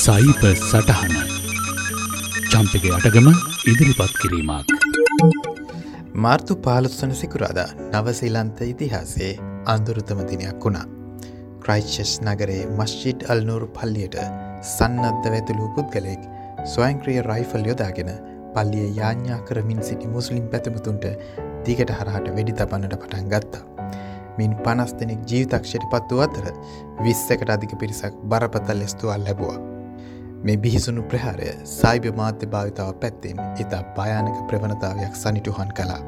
සයිප සටහන චම්පක අටගම ඉදිරිපත් කිරීමක් මාර්තු පාලොස්වන සිකුරාදා නවසීලන්ත ඉතිහාසේ අන්දුරුතම දිනයක් වුණා. ක්‍රයිච්චස් නගරේ මස්ජිඩ් අල්නූරු පල්ලියට සන්නද්ධ වැතුළූ පුද්ගලෙක් ස්වයංක්‍රිය රයිෆල් යොදාගෙන පල්ලිය යාඥා කරමින් සිටි මුස්ලිම් පැතමුතුන්ට දිගට හරහට වෙඩි තබන්නට පටන් ගත්තා. මින් පනස් දෙනෙක් ජීවිතක්ෂයට පත්ව අතර විස්සකට අධික පිරිසක් බරපතල් ලෙස්තුවල් ලැබවා. මේ බිහිසුණු ප්‍රහාරය සයිභ මාධ්‍ය භාවිතාව පැත්තෙන් ඉතා භයානක ප්‍රවණතාවයක් සනිටුහන් කලා.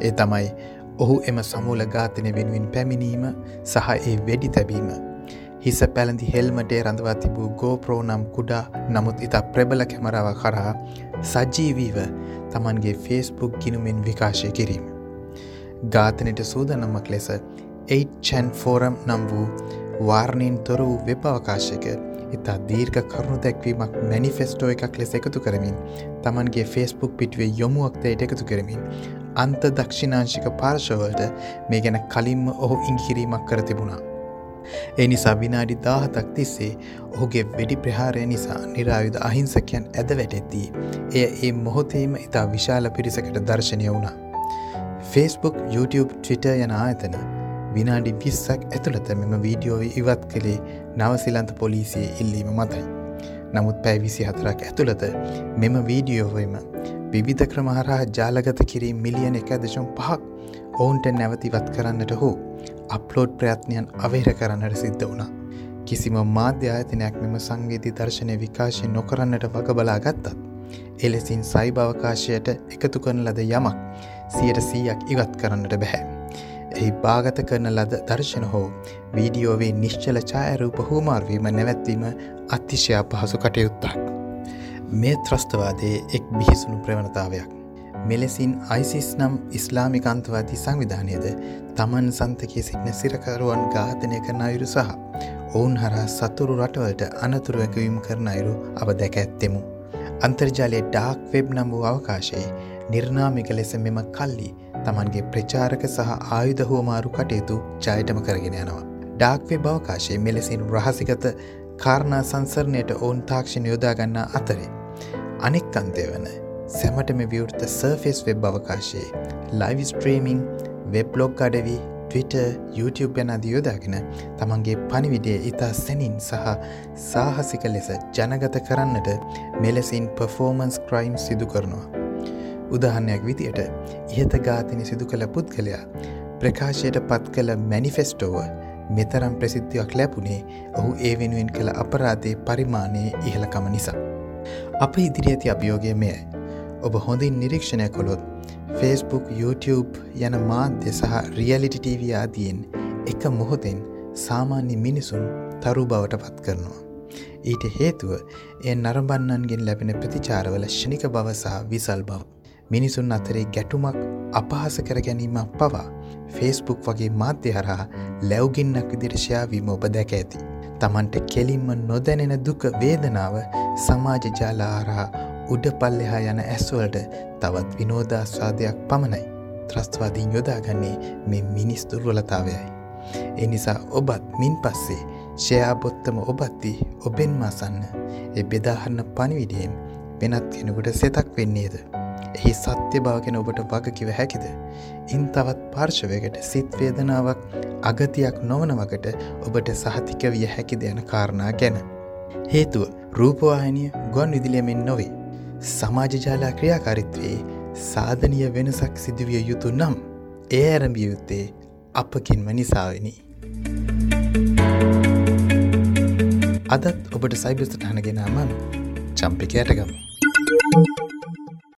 ඒ තමයි ඔහු එම සමූල ඝාතනය වෙනුවෙන් පැමිණීම සහ ඒ වෙඩි තැබීම. හිස පැළඳි හෙල්මටේ රඳවා තිබූ ගෝප්‍රෝ නම් කුඩා නමුත් ඉතා ප්‍රබල කැමරාව කරා සජීවීව තමන්ගේ ෆේස්බුක් ගිනුමෙන් විකාශය කිරීම. ඝාතනයට සූදනම්මක් ලෙස 8චැන් ෆෝරම් නම් වූ වාර්ණයෙන් තොර වූ වෙබවකාශයක ඉතා දීර්ඝ කරුණු දැක්වීමක් මැනිෆෙස්ටෝ එකක් ලෙස එකතු කරමින් තමන්ගේ ෆේස්බුක් පිටුවේ යොමුුවක්තයට එකතු කරමින් අන්ත දක්ෂිනාංශික පාර්ශවලට මේ ගැන කලින්ම ඔහු ඉංහිරීමක් කර තිබුණා. ඒ නිසා විනාඩි දාහතක් තිස්සේ ඔහුගේ වෙඩි ප්‍රහාරය නිසා නිරායුධ අහිංසකයන් ඇද වැටෙද්දී එය ඒ මොහොතේම ඉතා විශාල පිරිසකට දර්ශනය වුණා. Facebook, YouTube, Twitter යන ආයතන විනාඩි විස්සක් ඇතුළත මෙම වීඩියෝව ඉවත් කළේ නවසිලන්ත පොලිසිය ඉල්ලීම මතයි. නමුත් පැයි විසි හතරක් ඇතුළත මෙම වීඩියෝවම විවිධ ක්‍රමහරහා ජාලගත කිරීම මිලියන එක දශම් පහක් ඔවුන්ට නැවතිවත් කරන්නට හෝ අප්ලෝඩ් ප්‍රයත්නයන් අවහිර කරන්නට සිද්ධ වුණා. කිසිම මාධ්‍ය ආයතනයක් මෙම සංගීති දර්ශනය විකාශය නොකරන්නට වග බලා ගත්තත්. එලෙසින් සයිභවකාශයට එකතු කරන ලද යමක් සියට සීයක් ඉවත් කරන්නට බැහැ. එහි භාගත කරන ලද දර්ශන හෝ වීඩියෝවේ නිශ්චල ඡායරූප හෝමාර්වීම නැවැත්වීම අතිශයා පහසු කටයුත්තක්. මේ ත්‍රස්තවාදයේ එක් බිහිසුණු ප්‍රවණතාවයක්. මෙලෙසින් අයිසිස් නම් ඉස්ලාමිකන්තවාදී සංවිධානයද තමන් සන්තකයේ සිටින සිරකරුවන් ඝාතනය කරන අයුරු සහ ඔවුන් හරහා සතුරු රටවලට අනතුරුවැකවීම් කරන අයුරු අප දැක ඇත්තෙමු. අන්තර්ජාලයේ ඩාක් වෙබ් නම් වූ අවකාශයේ නිර්නාමික ලෙස මෙම කල්ලි තමන්ගේ ප්‍රචාරක සහ ආයුධ හෝමාරු කටයුතු ජයටම කරගෙන යනවා. ඩාක්වේ බවකාශයේ මෙලෙසින් රහසිගත කාරණා සංසරණයට ඔවුන් තාක්ෂණ යොදාගන්නා අතරේ. අනෙක් අන්තය වන සැමටම විවෘත සර්ෆෙස් වෙබ් අවකාශයේ ලයිව් ස්ට්‍රීමිං වෙබ්ලොග් අඩවී Twitter YouTube යන අධියෝදාගෙන තමන්ගේ පනිවිඩේ ඉතා සැනින් සහ සාහසික ලෙස ජනගත කරන්නට මෙලෙසින් පෆෝමන්ස් ක්‍රයිම් සිදු කරනවා. උදාහරණයක් විදියට ඉහත ඝාතනය සිදු කළ පුද්ගලයා ප්‍රකාශයට පත් කළ මැනිෆෙස්ටෝව මෙතරම් ප්‍රසිද්ධියක් ලැබුණේ ඔහු ඒ වෙනුවෙන් කළ අපරාධය පරිමාණයේ ඉහළකම නිසා. අප ඉදිරි ඇති අභියෝගය මෙය. ඔබ හොඳින් නිරීක්ෂණය කොළොත් Facebook, YouTube යන මාධ්‍ය සහ රියලිටි TV ආදියෙන් එක මොහොතෙන් සාමාන්‍ය මිනිසුන් තරු බවට පත් කරනවා. ඊට හේතුව එය නරඹන්නන්ගෙන් ලැබෙන ප්‍රතිචාරවල ෂණික බව සහ විසල් බව. මිනිසුන් අතරේ ගැටුමක් අපහස කර ගැනීමක් පවා ෆේස්බුක් වගේ මාධ්‍ය හරහා ලැව්ගින්නක් විදිරශයාවීම ඔබ දැක ඇති. තමන්ට කෙලින්ම නොදැනෙන දුක වේදනාව සමාජ ජාලාහරහා උඩ පල්ලෙහා යන ඇස්වලට තවත් විනෝදාස්වාදයක් පමණයි. ත්‍රස්වාදීන් යොදාගන්නේ මේ මිනිස් දුර්වලතාවයයි. එනිසා ඔබත් මින් පස්සේ ෂයාබොත්තම ඔබත්ති ඔබෙන් මසන්න එ බෙදාහන්න පනිවිඩියෙන් වෙනත් කෙනෙකුට සෙතක් වෙන්නේද. එහි සත්‍ය භාගෙන ඔබට වගකිව හැකිද. ඉන් තවත් පාර්ශවයකට සිත්වේදනාවක් අගතියක් නොවන වකට ඔබට සහතික විය හැකි දෙයන කාරණා ගැන. හේතුව රූපවාහිනිය ගොන් විදිලියමෙන් නොවේ. සමාජජාලා ක්‍රියාකාරිත්වයේ සාධනය වෙනසක් සිදුවිය යුතු නම් ඒ ඇරඹිය යුත්තේ අපකින්ම නිසාවෙනි. අදත් ඔබට සයිබස්ට හනගෙනමන් චම්පිකයටගම. Thank you.